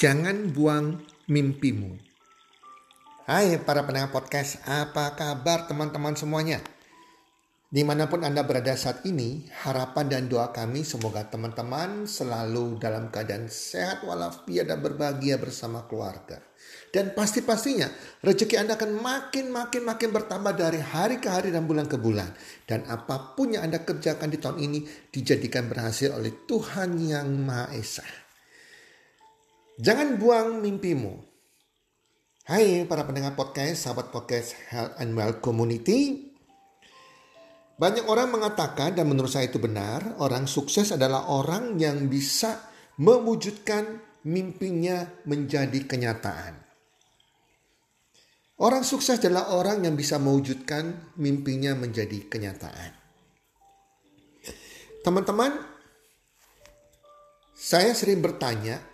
Jangan buang mimpimu. Hai para pendengar podcast, apa kabar teman-teman semuanya? Di mana pun Anda berada saat ini, harapan dan doa kami semoga teman-teman selalu dalam keadaan sehat walafiat dan berbahagia bersama keluarga. Dan pasti-pastinya rezeki Anda akan makin-makin makin bertambah dari hari ke hari dan bulan ke bulan. Dan apa pun yang Anda kerjakan di tahun ini dijadikan berhasil oleh Tuhan Yang Maha Esa. Jangan buang mimpimu. Hai para pendengar podcast, sahabat podcast Health and Well Community. Banyak orang mengatakan dan menurut saya itu benar, orang sukses adalah orang yang bisa mewujudkan mimpinya menjadi kenyataan. Orang sukses adalah orang yang bisa mewujudkan mimpinya menjadi kenyataan. Teman-teman, saya sering bertanya,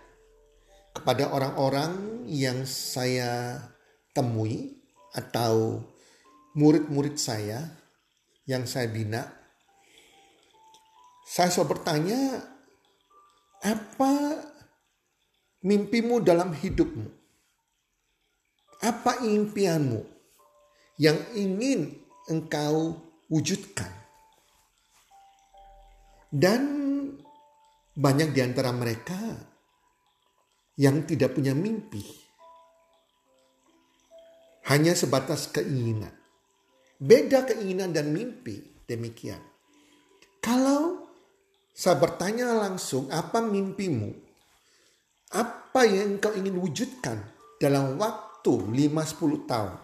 kepada orang-orang yang saya temui atau murid-murid saya yang saya bina. Saya selalu bertanya, apa mimpimu dalam hidupmu? Apa impianmu yang ingin engkau wujudkan? Dan banyak di antara mereka yang tidak punya mimpi. Hanya sebatas keinginan. Beda keinginan dan mimpi demikian. Kalau saya bertanya langsung apa mimpimu? Apa yang engkau ingin wujudkan dalam waktu 5-10 tahun?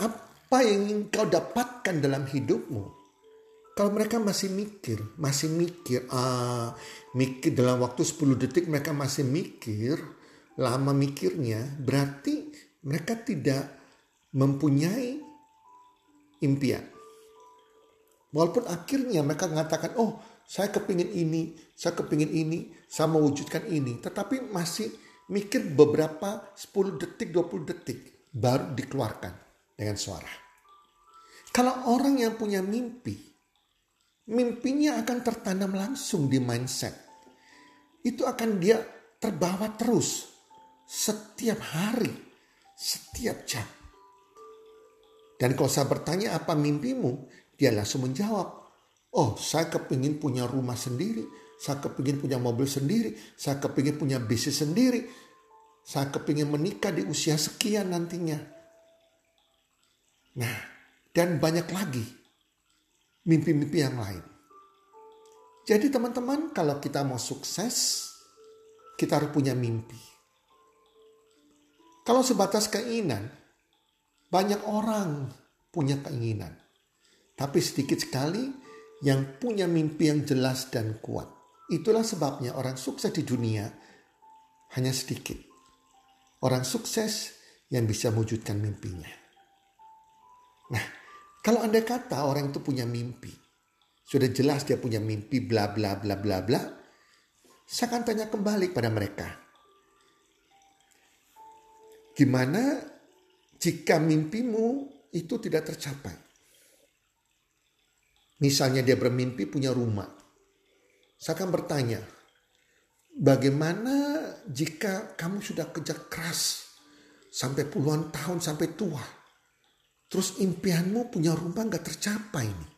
Apa yang ingin kau dapatkan dalam hidupmu? Kalau mereka masih mikir, masih mikir, ah, mikir dalam waktu 10 detik mereka masih mikir, lama mikirnya, berarti mereka tidak mempunyai impian. Walaupun akhirnya mereka mengatakan, oh saya kepingin ini, saya kepingin ini, saya mewujudkan ini. Tetapi masih mikir beberapa 10 detik, 20 detik baru dikeluarkan dengan suara. Kalau orang yang punya mimpi, mimpinya akan tertanam langsung di mindset. Itu akan dia terbawa terus setiap hari, setiap jam. Dan kalau saya bertanya apa mimpimu, dia langsung menjawab, oh saya kepingin punya rumah sendiri, saya kepingin punya mobil sendiri, saya kepingin punya bisnis sendiri, saya kepingin menikah di usia sekian nantinya. Nah, dan banyak lagi mimpi-mimpi yang lain. Jadi teman-teman kalau kita mau sukses, kita harus punya mimpi. Kalau sebatas keinginan, banyak orang punya keinginan. Tapi sedikit sekali yang punya mimpi yang jelas dan kuat. Itulah sebabnya orang sukses di dunia hanya sedikit. Orang sukses yang bisa mewujudkan mimpinya. Nah, kalau Anda kata orang itu punya mimpi, sudah jelas dia punya mimpi bla bla bla bla bla, saya akan tanya kembali kepada mereka. Gimana jika mimpimu itu tidak tercapai? Misalnya dia bermimpi punya rumah. Saya akan bertanya, bagaimana jika kamu sudah kerja keras sampai puluhan tahun sampai tua? Terus impianmu punya rumah nggak tercapai nih.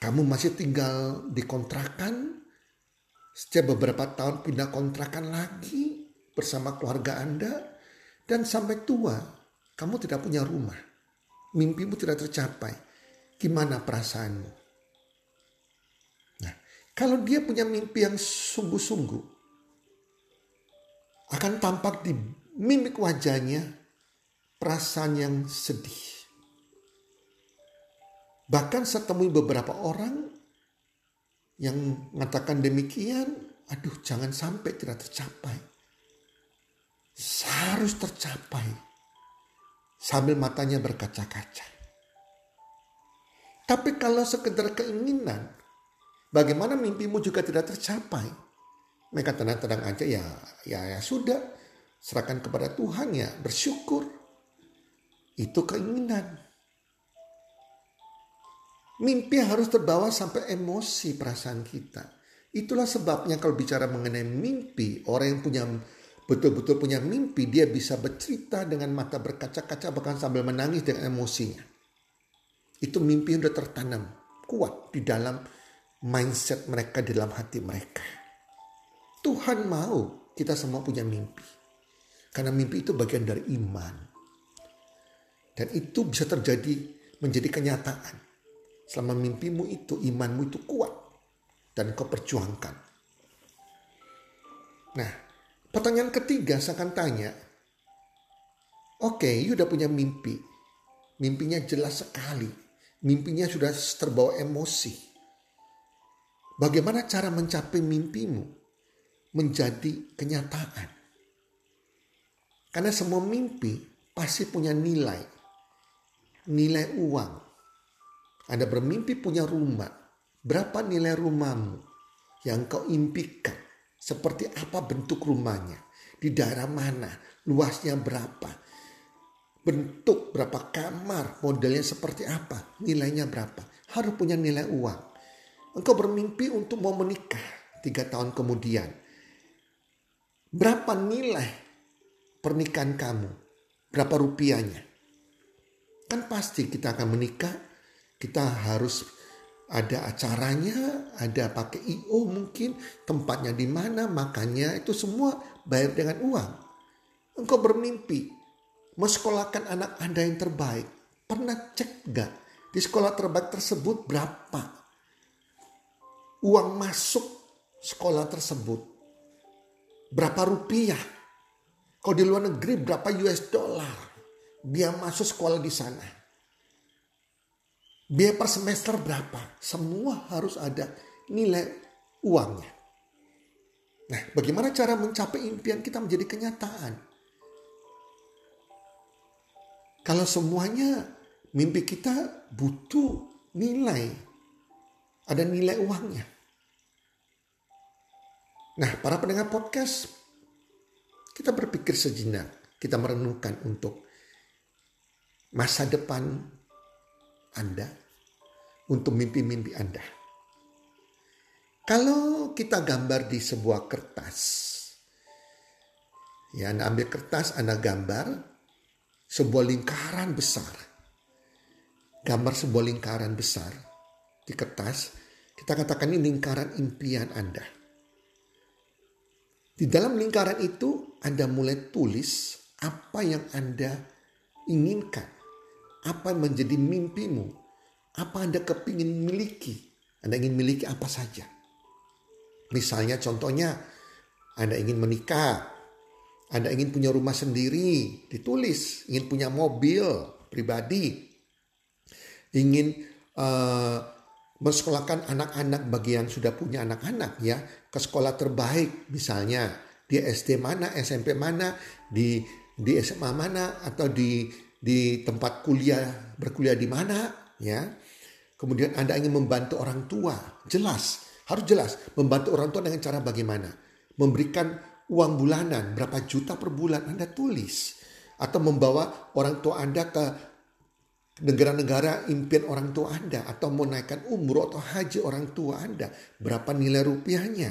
Kamu masih tinggal di kontrakan, setiap beberapa tahun pindah kontrakan lagi bersama keluarga Anda, dan sampai tua kamu tidak punya rumah. Mimpimu tidak tercapai. Gimana perasaanmu? Nah, kalau dia punya mimpi yang sungguh-sungguh, akan tampak di mimik wajahnya perasaan yang sedih. Bahkan saya temui beberapa orang yang mengatakan demikian, aduh jangan sampai tidak tercapai. Harus tercapai. Sambil matanya berkaca-kaca. Tapi kalau sekedar keinginan, bagaimana mimpimu juga tidak tercapai? Mereka tenang-tenang aja ya, ya, ya sudah. Serahkan kepada Tuhan ya, bersyukur. Itu keinginan. Mimpi harus terbawa sampai emosi perasaan kita. Itulah sebabnya kalau bicara mengenai mimpi, orang yang punya betul-betul punya mimpi, dia bisa bercerita dengan mata berkaca-kaca bahkan sambil menangis dengan emosinya. Itu mimpi yang sudah tertanam kuat di dalam mindset mereka, di dalam hati mereka. Tuhan mau kita semua punya mimpi. Karena mimpi itu bagian dari iman. Dan itu bisa terjadi menjadi kenyataan. Selama mimpimu itu, imanmu itu kuat dan kau perjuangkan. Nah, pertanyaan ketiga saya akan tanya, oke, okay, you udah punya mimpi, mimpinya jelas sekali, mimpinya sudah terbawa emosi. Bagaimana cara mencapai mimpimu menjadi kenyataan? Karena semua mimpi pasti punya nilai, nilai uang. Anda bermimpi punya rumah, Berapa nilai rumahmu yang kau impikan? Seperti apa bentuk rumahnya? Di daerah mana? Luasnya berapa? Bentuk berapa kamar? Modelnya seperti apa? Nilainya berapa? Harus punya nilai uang. Engkau bermimpi untuk mau menikah tiga tahun kemudian. Berapa nilai pernikahan kamu? Berapa rupiahnya? Kan pasti kita akan menikah, kita harus ada acaranya, ada pakai IO mungkin, tempatnya di mana, makannya itu semua bayar dengan uang. Engkau bermimpi mesekolahkan anak Anda yang terbaik. Pernah cek gak di sekolah terbaik tersebut berapa uang masuk sekolah tersebut? Berapa rupiah? Kalau di luar negeri berapa US dollar? Biar masuk sekolah di sana. Biaya per semester berapa? Semua harus ada nilai uangnya. Nah, bagaimana cara mencapai impian kita menjadi kenyataan? Kalau semuanya mimpi kita butuh nilai, ada nilai uangnya. Nah, para pendengar podcast, kita berpikir sejenak, kita merenungkan untuk masa depan anda untuk mimpi-mimpi Anda. Kalau kita gambar di sebuah kertas, ya Anda ambil kertas, Anda gambar sebuah lingkaran besar. Gambar sebuah lingkaran besar di kertas, kita katakan ini lingkaran impian Anda. Di dalam lingkaran itu Anda mulai tulis apa yang Anda inginkan apa yang menjadi mimpimu? Apa Anda kepingin miliki? Anda ingin miliki apa saja? Misalnya contohnya Anda ingin menikah. Anda ingin punya rumah sendiri, ditulis. Ingin punya mobil pribadi. Ingin uh, mensekolahkan anak-anak bagi yang sudah punya anak-anak ya ke sekolah terbaik misalnya di SD mana, SMP mana, di di SMA mana atau di di tempat kuliah berkuliah di mana ya. Kemudian anda ingin membantu orang tua jelas harus jelas membantu orang tua dengan cara bagaimana? Memberikan uang bulanan berapa juta per bulan anda tulis. Atau membawa orang tua anda ke negara-negara impian orang tua anda atau menaikkan umroh atau haji orang tua anda berapa nilai rupiahnya.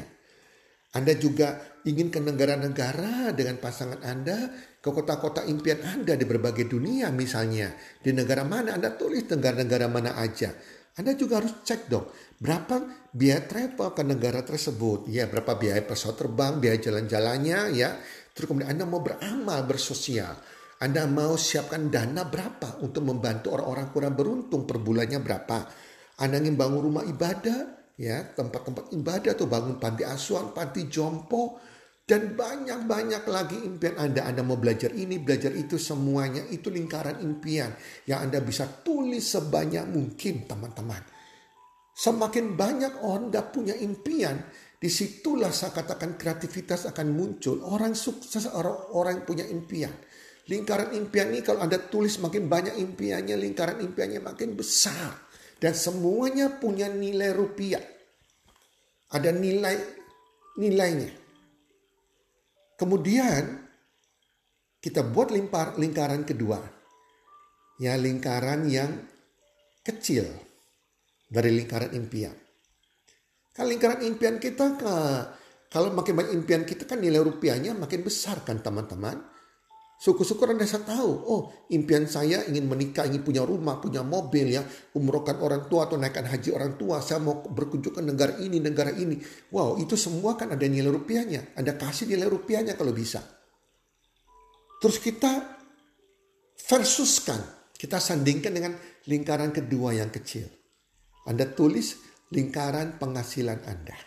Anda juga ingin ke negara-negara dengan pasangan Anda, ke kota-kota impian Anda di berbagai dunia misalnya. Di negara mana Anda tulis negara-negara mana aja. Anda juga harus cek dong, berapa biaya travel ke negara tersebut. Ya, berapa biaya pesawat terbang, biaya jalan-jalannya ya. Terus kemudian Anda mau beramal, bersosial. Anda mau siapkan dana berapa untuk membantu orang-orang kurang beruntung per bulannya berapa. Anda ingin bangun rumah ibadah, ya tempat-tempat ibadah atau bangun panti asuhan, panti jompo dan banyak-banyak lagi impian Anda. Anda mau belajar ini, belajar itu semuanya itu lingkaran impian yang Anda bisa tulis sebanyak mungkin teman-teman. Semakin banyak Anda punya impian, di situlah saya katakan kreativitas akan muncul. Orang sukses, orang, orang punya impian. Lingkaran impian ini kalau Anda tulis makin banyak impiannya, lingkaran impiannya makin besar. Dan semuanya punya nilai rupiah. Ada nilai nilainya. Kemudian kita buat limpar, lingkaran kedua. Ya lingkaran yang kecil dari lingkaran impian. Kan lingkaran impian kita kalau makin banyak impian kita kan nilai rupiahnya makin besar kan teman-teman. Syukur-syukur Anda saya tahu, oh impian saya ingin menikah, ingin punya rumah, punya mobil ya, umrohkan orang tua atau naikkan haji orang tua, saya mau berkunjung ke negara ini, negara ini. Wow, itu semua kan ada nilai rupiahnya, ada kasih nilai rupiahnya kalau bisa. Terus kita versuskan, kita sandingkan dengan lingkaran kedua yang kecil. Anda tulis lingkaran penghasilan Anda.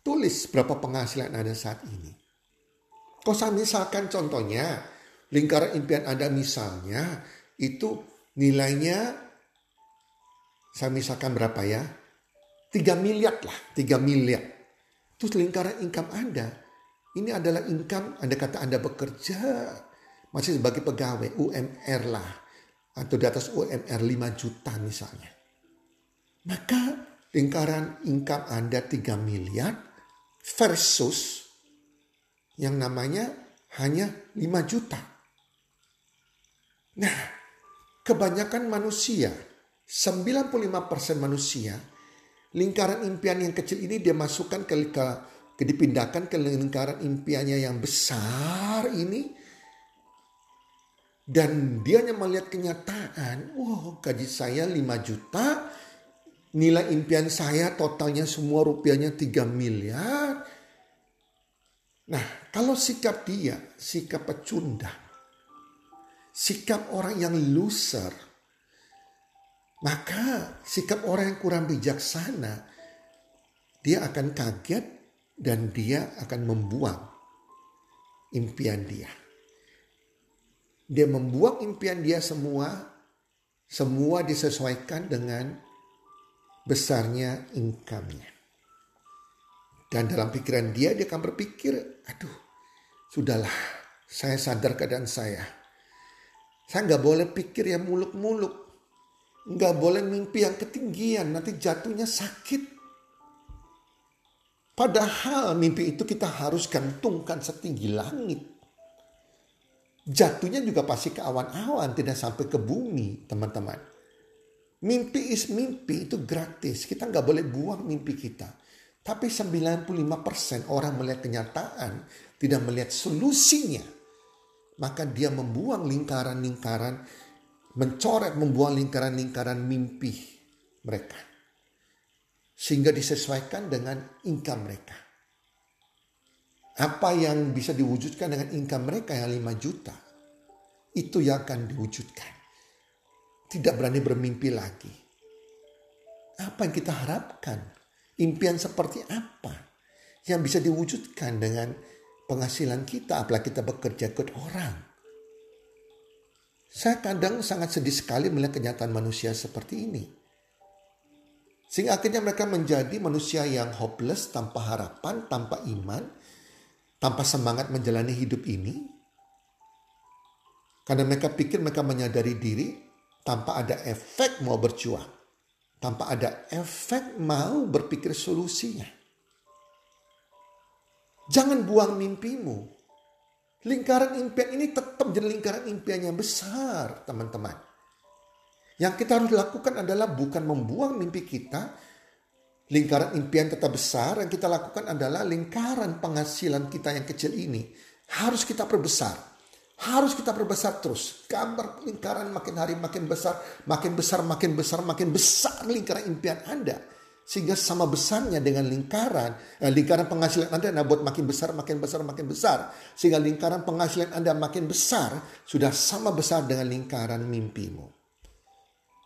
Tulis berapa penghasilan Anda saat ini. Saya misalkan contohnya, lingkaran impian Anda misalnya itu nilainya saya misalkan berapa ya? 3 miliar lah, 3 miliar. Terus lingkaran income Anda, ini adalah income Anda kata Anda bekerja masih sebagai pegawai UMR lah atau di atas UMR 5 juta misalnya. Maka lingkaran income Anda 3 miliar versus yang namanya hanya 5 juta. Nah, kebanyakan manusia, 95% manusia, lingkaran impian yang kecil ini dia masukkan ke, ke, ke dipindahkan ke lingkaran impiannya yang besar ini dan dia hanya melihat kenyataan, wow gaji saya 5 juta, nilai impian saya totalnya semua rupiahnya 3 miliar, Nah, kalau sikap dia, sikap pecundang, sikap orang yang loser, maka sikap orang yang kurang bijaksana, dia akan kaget dan dia akan membuang impian dia. Dia membuang impian dia semua, semua disesuaikan dengan besarnya income-nya. Dan dalam pikiran dia, dia akan berpikir, aduh, sudahlah, saya sadar keadaan saya. Saya nggak boleh pikir yang muluk-muluk. Nggak boleh mimpi yang ketinggian, nanti jatuhnya sakit. Padahal mimpi itu kita harus gantungkan setinggi langit. Jatuhnya juga pasti ke awan-awan, tidak sampai ke bumi, teman-teman. Mimpi is mimpi itu gratis. Kita nggak boleh buang mimpi kita. Tapi 95% orang melihat kenyataan, tidak melihat solusinya. Maka dia membuang lingkaran-lingkaran, mencoret membuang lingkaran-lingkaran mimpi mereka. Sehingga disesuaikan dengan income mereka. Apa yang bisa diwujudkan dengan income mereka yang 5 juta, itu yang akan diwujudkan. Tidak berani bermimpi lagi. Apa yang kita harapkan? Impian seperti apa yang bisa diwujudkan dengan penghasilan kita apalagi kita bekerja ke orang. Saya kadang sangat sedih sekali melihat kenyataan manusia seperti ini. Sehingga akhirnya mereka menjadi manusia yang hopeless, tanpa harapan, tanpa iman, tanpa semangat menjalani hidup ini. Karena mereka pikir mereka menyadari diri tanpa ada efek mau berjuang tanpa ada efek mau berpikir solusinya. Jangan buang mimpimu. Lingkaran impian ini tetap jadi lingkaran impian yang besar, teman-teman. Yang kita harus lakukan adalah bukan membuang mimpi kita. Lingkaran impian tetap besar. Yang kita lakukan adalah lingkaran penghasilan kita yang kecil ini. Harus kita perbesar harus kita perbesar terus. Gambar lingkaran makin hari makin besar, makin besar, makin besar, makin besar lingkaran impian Anda. Sehingga sama besarnya dengan lingkaran, eh, lingkaran penghasilan Anda nah buat makin besar, makin besar, makin besar. Sehingga lingkaran penghasilan Anda makin besar, sudah sama besar dengan lingkaran mimpimu.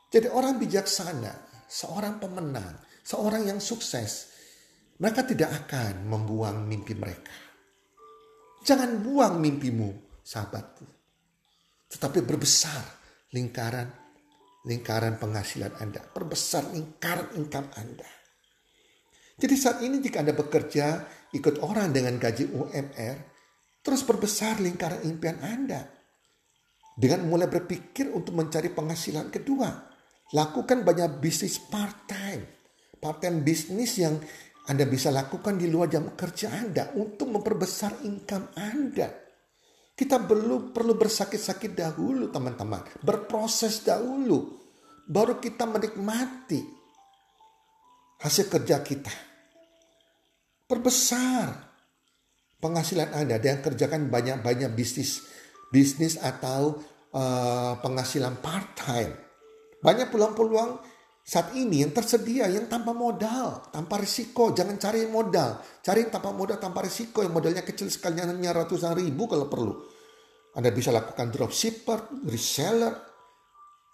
Jadi orang bijaksana, seorang pemenang, seorang yang sukses, mereka tidak akan membuang mimpi mereka. Jangan buang mimpimu sahabatku. Tetapi berbesar lingkaran lingkaran penghasilan Anda. Perbesar lingkaran income Anda. Jadi saat ini jika Anda bekerja ikut orang dengan gaji UMR, terus perbesar lingkaran impian Anda. Dengan mulai berpikir untuk mencari penghasilan kedua. Lakukan banyak bisnis part-time. Part-time bisnis yang Anda bisa lakukan di luar jam kerja Anda untuk memperbesar income Anda. Kita belum perlu bersakit-sakit dahulu teman-teman. Berproses dahulu. Baru kita menikmati hasil kerja kita. Perbesar penghasilan Anda. Ada yang kerjakan banyak-banyak bisnis bisnis atau uh, penghasilan part time. Banyak peluang-peluang saat ini yang tersedia yang tanpa modal, tanpa risiko. Jangan cari modal. Cari tanpa modal, tanpa risiko. Yang modalnya kecil sekali hanya ratusan ribu kalau perlu. Anda bisa lakukan dropshipper, reseller,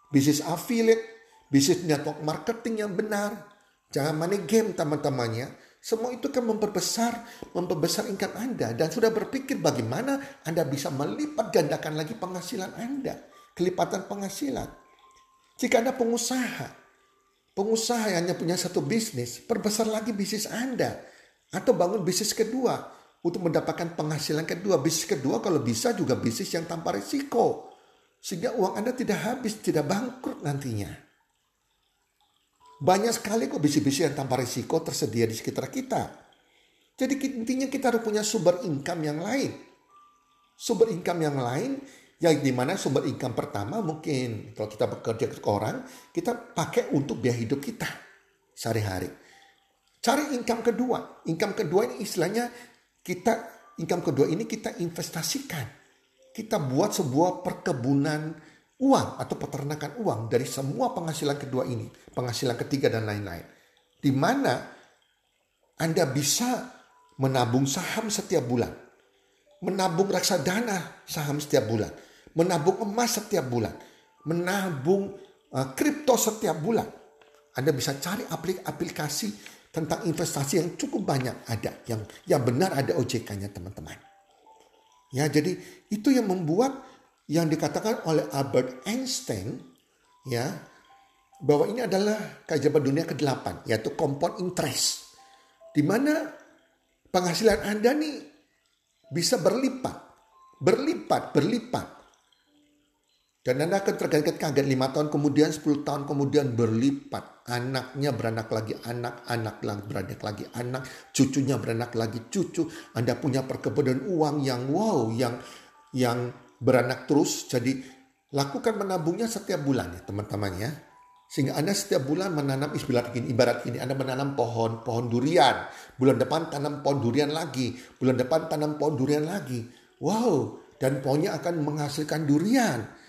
bisnis affiliate, bisnis network marketing yang benar. Jangan money game teman-temannya. Semua itu kan memperbesar, memperbesar income Anda. Dan sudah berpikir bagaimana Anda bisa melipat gandakan lagi penghasilan Anda. Kelipatan penghasilan. Jika Anda pengusaha, pengusaha yang hanya punya satu bisnis, perbesar lagi bisnis Anda. Atau bangun bisnis kedua untuk mendapatkan penghasilan kedua. Bisnis kedua kalau bisa juga bisnis yang tanpa risiko. Sehingga uang Anda tidak habis, tidak bangkrut nantinya. Banyak sekali kok bisnis-bisnis yang tanpa risiko tersedia di sekitar kita. Jadi intinya kita harus punya sumber income yang lain. Sumber income yang lain yang di mana sumber income pertama mungkin kalau kita bekerja ke orang, kita pakai untuk biaya hidup kita sehari-hari. Cari income kedua. Income kedua ini istilahnya kita income kedua ini kita investasikan. Kita buat sebuah perkebunan uang atau peternakan uang dari semua penghasilan kedua ini, penghasilan ketiga dan lain-lain. Di mana Anda bisa menabung saham setiap bulan, menabung reksadana saham setiap bulan, menabung emas setiap bulan, menabung uh, kripto setiap bulan. Anda bisa cari aplikasi tentang investasi yang cukup banyak ada, yang yang benar ada OJK-nya teman-teman. Ya, jadi itu yang membuat yang dikatakan oleh Albert Einstein ya bahwa ini adalah keajaiban dunia ke-8 yaitu compound interest. Di mana penghasilan Anda nih bisa berlipat, berlipat, berlipat dan Anda akan terkaget-kaget lima tahun kemudian, 10 tahun kemudian berlipat. Anaknya beranak lagi, anak, anak beranak lagi, anak, cucunya beranak lagi, cucu. Anda punya perkebunan uang yang wow, yang yang beranak terus. Jadi lakukan menabungnya setiap bulan ya teman-teman ya. Sehingga Anda setiap bulan menanam ibarat ini, ibarat ini Anda menanam pohon, pohon durian. Bulan depan tanam pohon durian lagi. Bulan depan tanam pohon durian lagi. Wow, dan pohonnya akan menghasilkan durian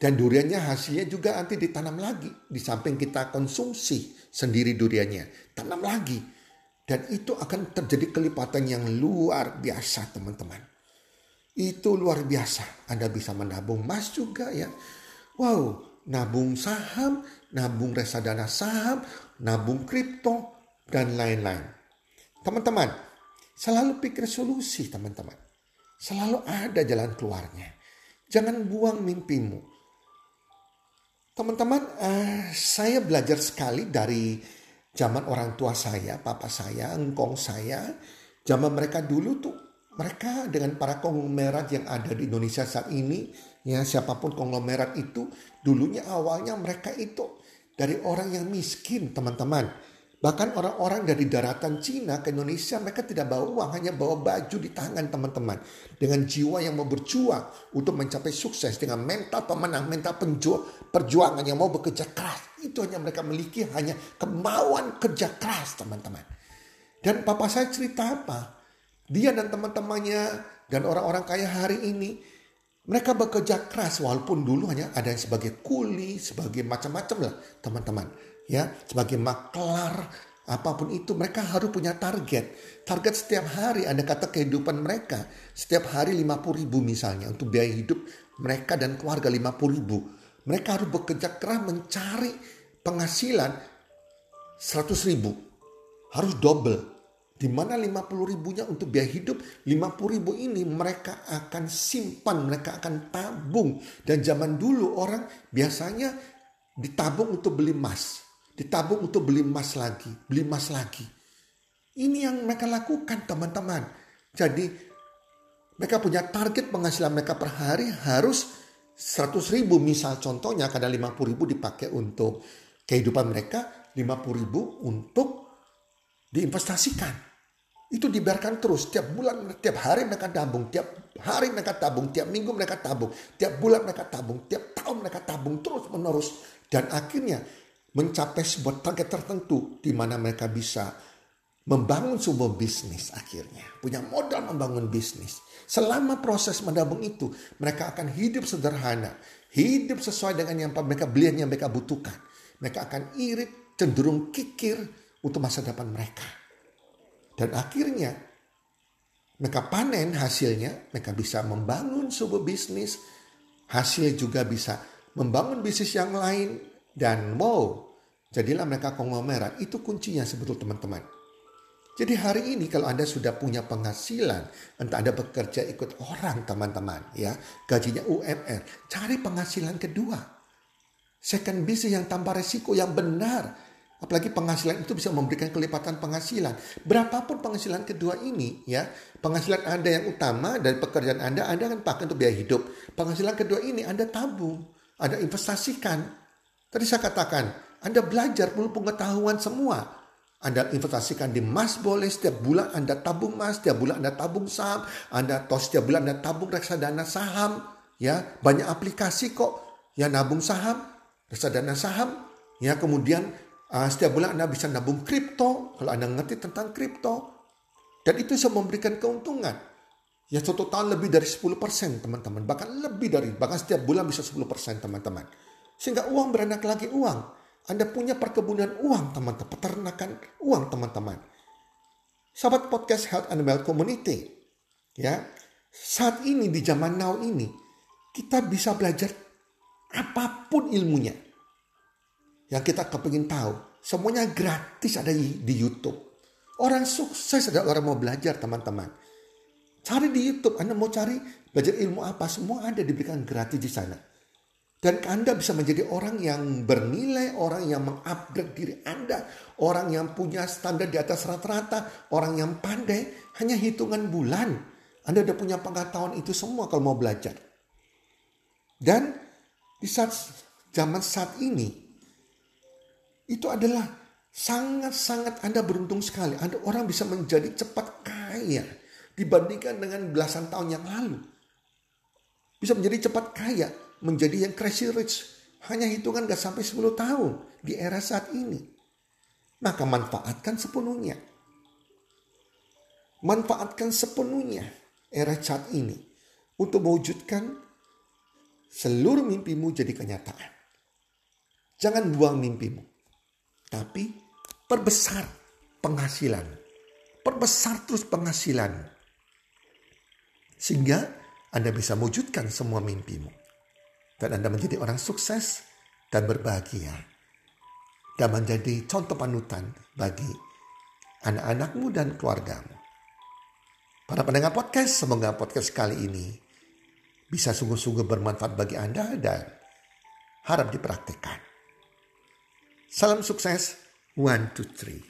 dan duriannya hasilnya juga nanti ditanam lagi. Di samping kita konsumsi sendiri duriannya. Tanam lagi. Dan itu akan terjadi kelipatan yang luar biasa teman-teman. Itu luar biasa. Anda bisa menabung emas juga ya. Wow, nabung saham, nabung reksadana saham, nabung kripto, dan lain-lain. Teman-teman, selalu pikir solusi teman-teman. Selalu ada jalan keluarnya. Jangan buang mimpimu. Teman-teman, uh, saya belajar sekali dari zaman orang tua saya, papa saya, engkong saya. Zaman mereka dulu tuh, mereka dengan para konglomerat yang ada di Indonesia saat ini, ya siapa pun konglomerat itu, dulunya awalnya mereka itu dari orang yang miskin, teman-teman Bahkan orang-orang dari daratan Cina ke Indonesia mereka tidak bawa uang, hanya bawa baju di tangan teman-teman. Dengan jiwa yang mau berjuang untuk mencapai sukses. Dengan mental pemenang, mental penjuang, perjuangan yang mau bekerja keras. Itu hanya mereka miliki, hanya kemauan kerja keras teman-teman. Dan papa saya cerita apa? Dia dan teman-temannya dan orang-orang kaya hari ini mereka bekerja keras walaupun dulu hanya ada yang sebagai kuli, sebagai macam-macam lah teman-teman ya sebagai maklar apa pun itu mereka harus punya target. Target setiap hari ada kata kehidupan mereka setiap hari 50 ribu misalnya untuk biaya hidup mereka dan keluarga 50 ribu. Mereka harus bekerja keras mencari penghasilan 100 ribu. Harus double. Di mana 50 ribunya untuk biaya hidup 50 ribu ini mereka akan simpan mereka akan tabung. Dan zaman dulu orang biasanya ditabung untuk beli emas ditabung untuk beli emas lagi, beli emas lagi. Ini yang mereka lakukan teman-teman. Jadi mereka punya target penghasilan mereka per hari harus 100 ribu misal contohnya karena 50 ribu dipakai untuk kehidupan mereka 50 ribu untuk diinvestasikan itu dibiarkan terus tiap bulan tiap hari mereka tabung tiap hari mereka tabung tiap minggu mereka tabung tiap bulan mereka tabung tiap tahun mereka tabung terus menerus dan akhirnya mencapai sebuah target tertentu di mana mereka bisa membangun sebuah bisnis akhirnya. Punya modal membangun bisnis. Selama proses menabung itu, mereka akan hidup sederhana. Hidup sesuai dengan yang mereka beli yang mereka butuhkan. Mereka akan irit, cenderung kikir untuk masa depan mereka. Dan akhirnya mereka panen hasilnya, mereka bisa membangun sebuah bisnis. Hasil juga bisa membangun bisnis yang lain. Dan wow, jadilah mereka konglomerat. Itu kuncinya sebetulnya teman-teman. Jadi hari ini kalau Anda sudah punya penghasilan, entah Anda bekerja ikut orang teman-teman ya, gajinya UMR, cari penghasilan kedua. Second business yang tanpa resiko yang benar. Apalagi penghasilan itu bisa memberikan kelipatan penghasilan. Berapapun penghasilan kedua ini ya, penghasilan Anda yang utama dari pekerjaan Anda, Anda akan pakai untuk biaya hidup. Penghasilan kedua ini Anda tabung, Anda investasikan. Tadi saya katakan, Anda belajar perlu pengetahuan semua. Anda investasikan di emas boleh setiap bulan Anda tabung emas, setiap bulan Anda tabung saham, Anda atau setiap bulan Anda tabung reksadana saham, ya. Banyak aplikasi kok yang nabung saham, reksadana saham, ya. Kemudian uh, setiap bulan Anda bisa nabung kripto kalau Anda ngerti tentang kripto. Dan itu bisa memberikan keuntungan. Ya. Satu tahun lebih dari 10% teman-teman, bahkan lebih dari, bahkan setiap bulan bisa 10% teman-teman. Sehingga uang beranak lagi uang. Anda punya perkebunan uang teman-teman, peternakan uang teman-teman. Sahabat podcast Health and Wealth Community, ya saat ini di zaman now ini kita bisa belajar apa pun ilmunya yang kita kepingin tahu. Semuanya gratis ada di YouTube. Orang sukses ada orang mau belajar teman-teman. Cari di YouTube, Anda mau cari belajar ilmu apa, semua ada diberikan gratis di sana. Dan Anda bisa menjadi orang yang bernilai, orang yang mengupgrade diri Anda, orang yang punya standar di atas rata-rata, orang yang pandai, hanya hitungan bulan. Anda sudah punya pengetahuan itu semua kalau mau belajar. Dan di saat zaman saat ini, itu adalah sangat-sangat Anda beruntung sekali. Anda orang bisa menjadi cepat kaya dibandingkan dengan belasan tahun yang lalu. Bisa menjadi cepat kaya menjadi yang crazy rich hanya hitungan gak sampai 10 tahun di era saat ini. Maka manfaatkan sepenuhnya. Manfaatkan sepenuhnya era saat ini untuk mewujudkan seluruh mimpimu jadi kenyataan. Jangan buang mimpimu. Tapi perbesar penghasilan. Perbesar terus penghasilan. Sehingga Anda bisa mewujudkan semua mimpimu dan Anda menjadi orang sukses dan berbahagia dan menjadi contoh panutan bagi anak-anakmu dan keluargamu. Para pendengar podcast, semoga podcast kali ini bisa sungguh-sungguh bermanfaat bagi Anda dan harap dipraktikkan. Salam sukses, one, two, three.